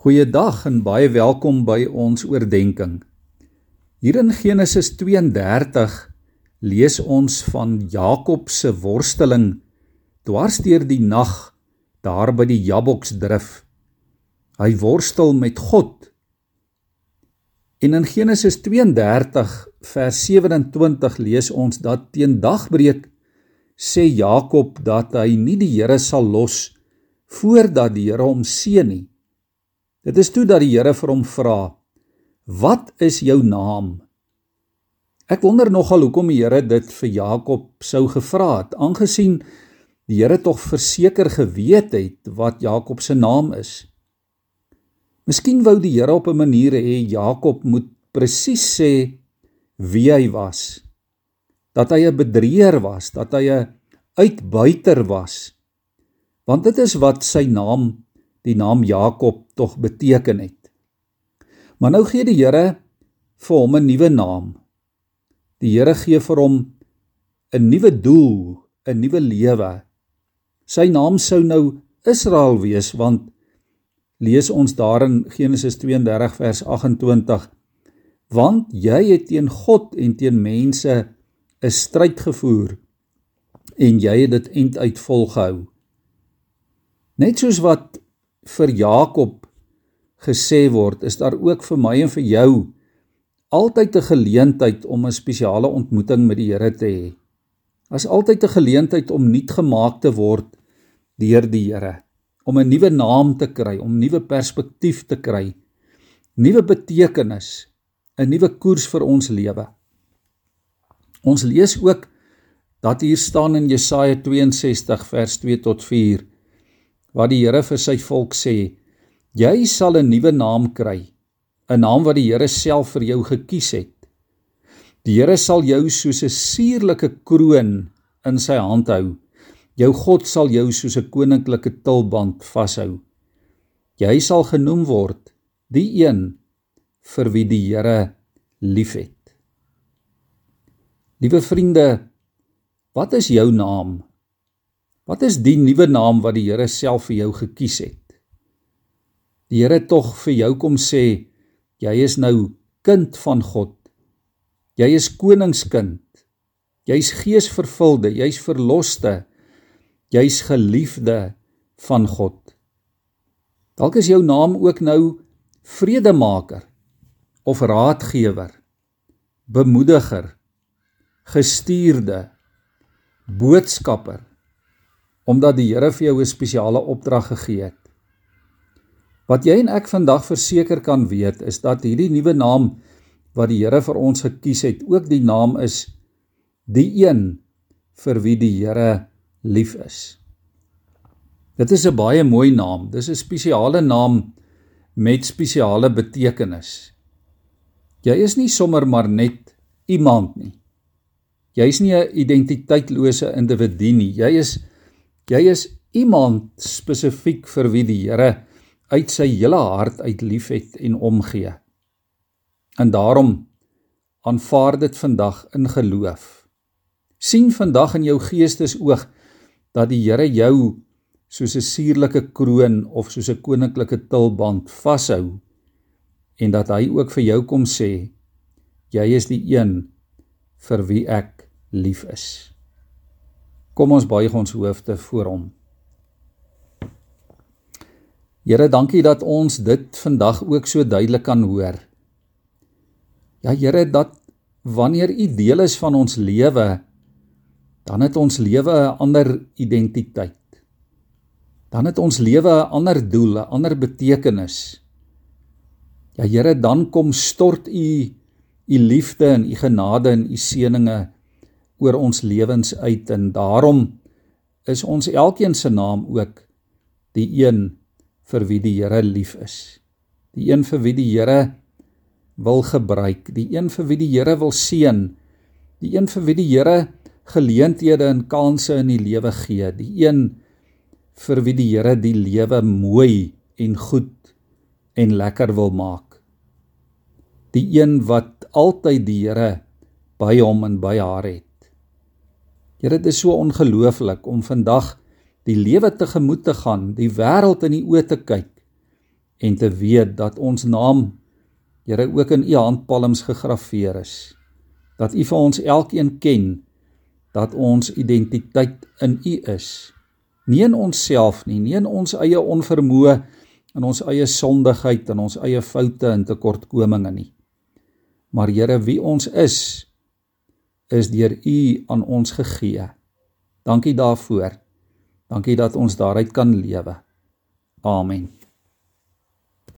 Goeiedag en baie welkom by ons oordeenking. Hier in Genesis 32 lees ons van Jakob se worsteling dwars deur die nag daar by die Jabboksdrif. Hy worstel met God. En in Genesis 32 vers 27 lees ons dat teen dagbreek sê Jakob dat hy nie die Here sal los voordat die Here hom seën nie. Dit is toe dat die Here vir hom vra: "Wat is jou naam?" Ek wonder nogal hoekom die Here dit vir Jakob sou gevra het, aangesien die Here tog verseker geweet het wat Jakob se naam is. Miskien wou die Here op 'n manier hê Jakob moet presies sê wie hy was. Dat hy 'n bedrieger was, dat hy 'n uitbuiter was. Want dit is wat sy naam die naam Jakob tog beteken het. Maar nou gee die Here vir hom 'n nuwe naam. Die Here gee vir hom 'n nuwe doel, 'n nuwe lewe. Sy naam sou nou Israel wees want lees ons daar in Genesis 32 vers 28 want jy het teen God en teen mense 'n stryd gevoer en jy het dit end uit volgehou. Net soos wat vir Jakob gesê word, is daar ook vir my en vir jou altyd 'n geleentheid om 'n spesiale ontmoeting met die Here te hê. As altyd 'n geleentheid om nuut gemaak te word deur die Here, om 'n nuwe naam te kry, om nuwe perspektief te kry, nuwe betekenis, 'n nuwe koers vir ons lewe. Ons lees ook dat hier staan in Jesaja 62 vers 2 tot 4 wat die Here vir sy volk sê: Jy sal 'n nuwe naam kry, 'n naam wat die Here self vir jou gekies het. Die Here sal jou soos 'n suurlike kroon in sy hand hou. Jou God sal jou soos 'n koninklike tulband vashou. Jy sal genoem word die een vir wie die Here liefhet. Liewe vriende, wat is jou naam? Wat is die nuwe naam wat die Here self vir jou gekies het? Die Here tog vir jou kom sê, jy is nou kind van God. Jy is koningskind. Jy's geesvervulde, jy's verloste. Jy's geliefde van God. Dalk is jou naam ook nou vredemaker of raadgewer, bemoediger, gestuurde, boodskapper omdat die Here vir jou 'n spesiale opdrag gegee het. Wat jy en ek vandag verseker kan weet is dat hierdie nuwe naam wat die Here vir ons gekies het, ook die naam is die een vir wie die Here lief is. Dit is 'n baie mooi naam. Dis 'n spesiale naam met spesiale betekenis. Jy is nie sommer maar net iemand nie. Jy's nie 'n identiteitslose individu nie. Jy is Jy is iemand spesifiek vir wie die Here uit sy hele hart uit liefhet en omgee. En daarom aanvaar dit vandag in geloof. sien vandag in jou geestesoog dat die Here jou soos 'n suurlike kroon of soos 'n koninklike tulband vashou en dat hy ook vir jou kom sê jy is die een vir wie ek lief is. Kom ons buig ons hoofde voor hom. Here, dankie dat ons dit vandag ook so duidelik kan hoor. Ja Here, dat wanneer U deel is van ons lewe, dan het ons lewe 'n ander identiteit. Dan het ons lewe 'n ander doel, 'n ander betekenis. Ja Here, dan kom stort U U liefde en U genade en U seënings oor ons lewens uit en daarom is ons elkeen se naam ook die een vir wie die Here lief is. Die een vir wie die Here wil gebruik, die een vir wie die Here wil seën, die een vir wie die Here geleenthede en kansse in die lewe gee, die een vir wie die Here die lewe mooi en goed en lekker wil maak. Die een wat altyd die Here by hom en by haar het. Here, dit is so ongelooflik om vandag die lewe tegemoet te gaan, die wêreld in die oë te kyk en te weet dat ons naam Here ook in u handpalms gegraveer is. Dat u vir ons elkeen ken dat ons identiteit in u is. Nie in onsself nie, nie in ons eie onvermoë in ons eie sondigheid en ons eie foute en tekortkominge nie. Maar Here, wie ons is, is deur U aan ons gegee. Dankie daarvoor. Dankie dat ons daaruit kan lewe. Amen.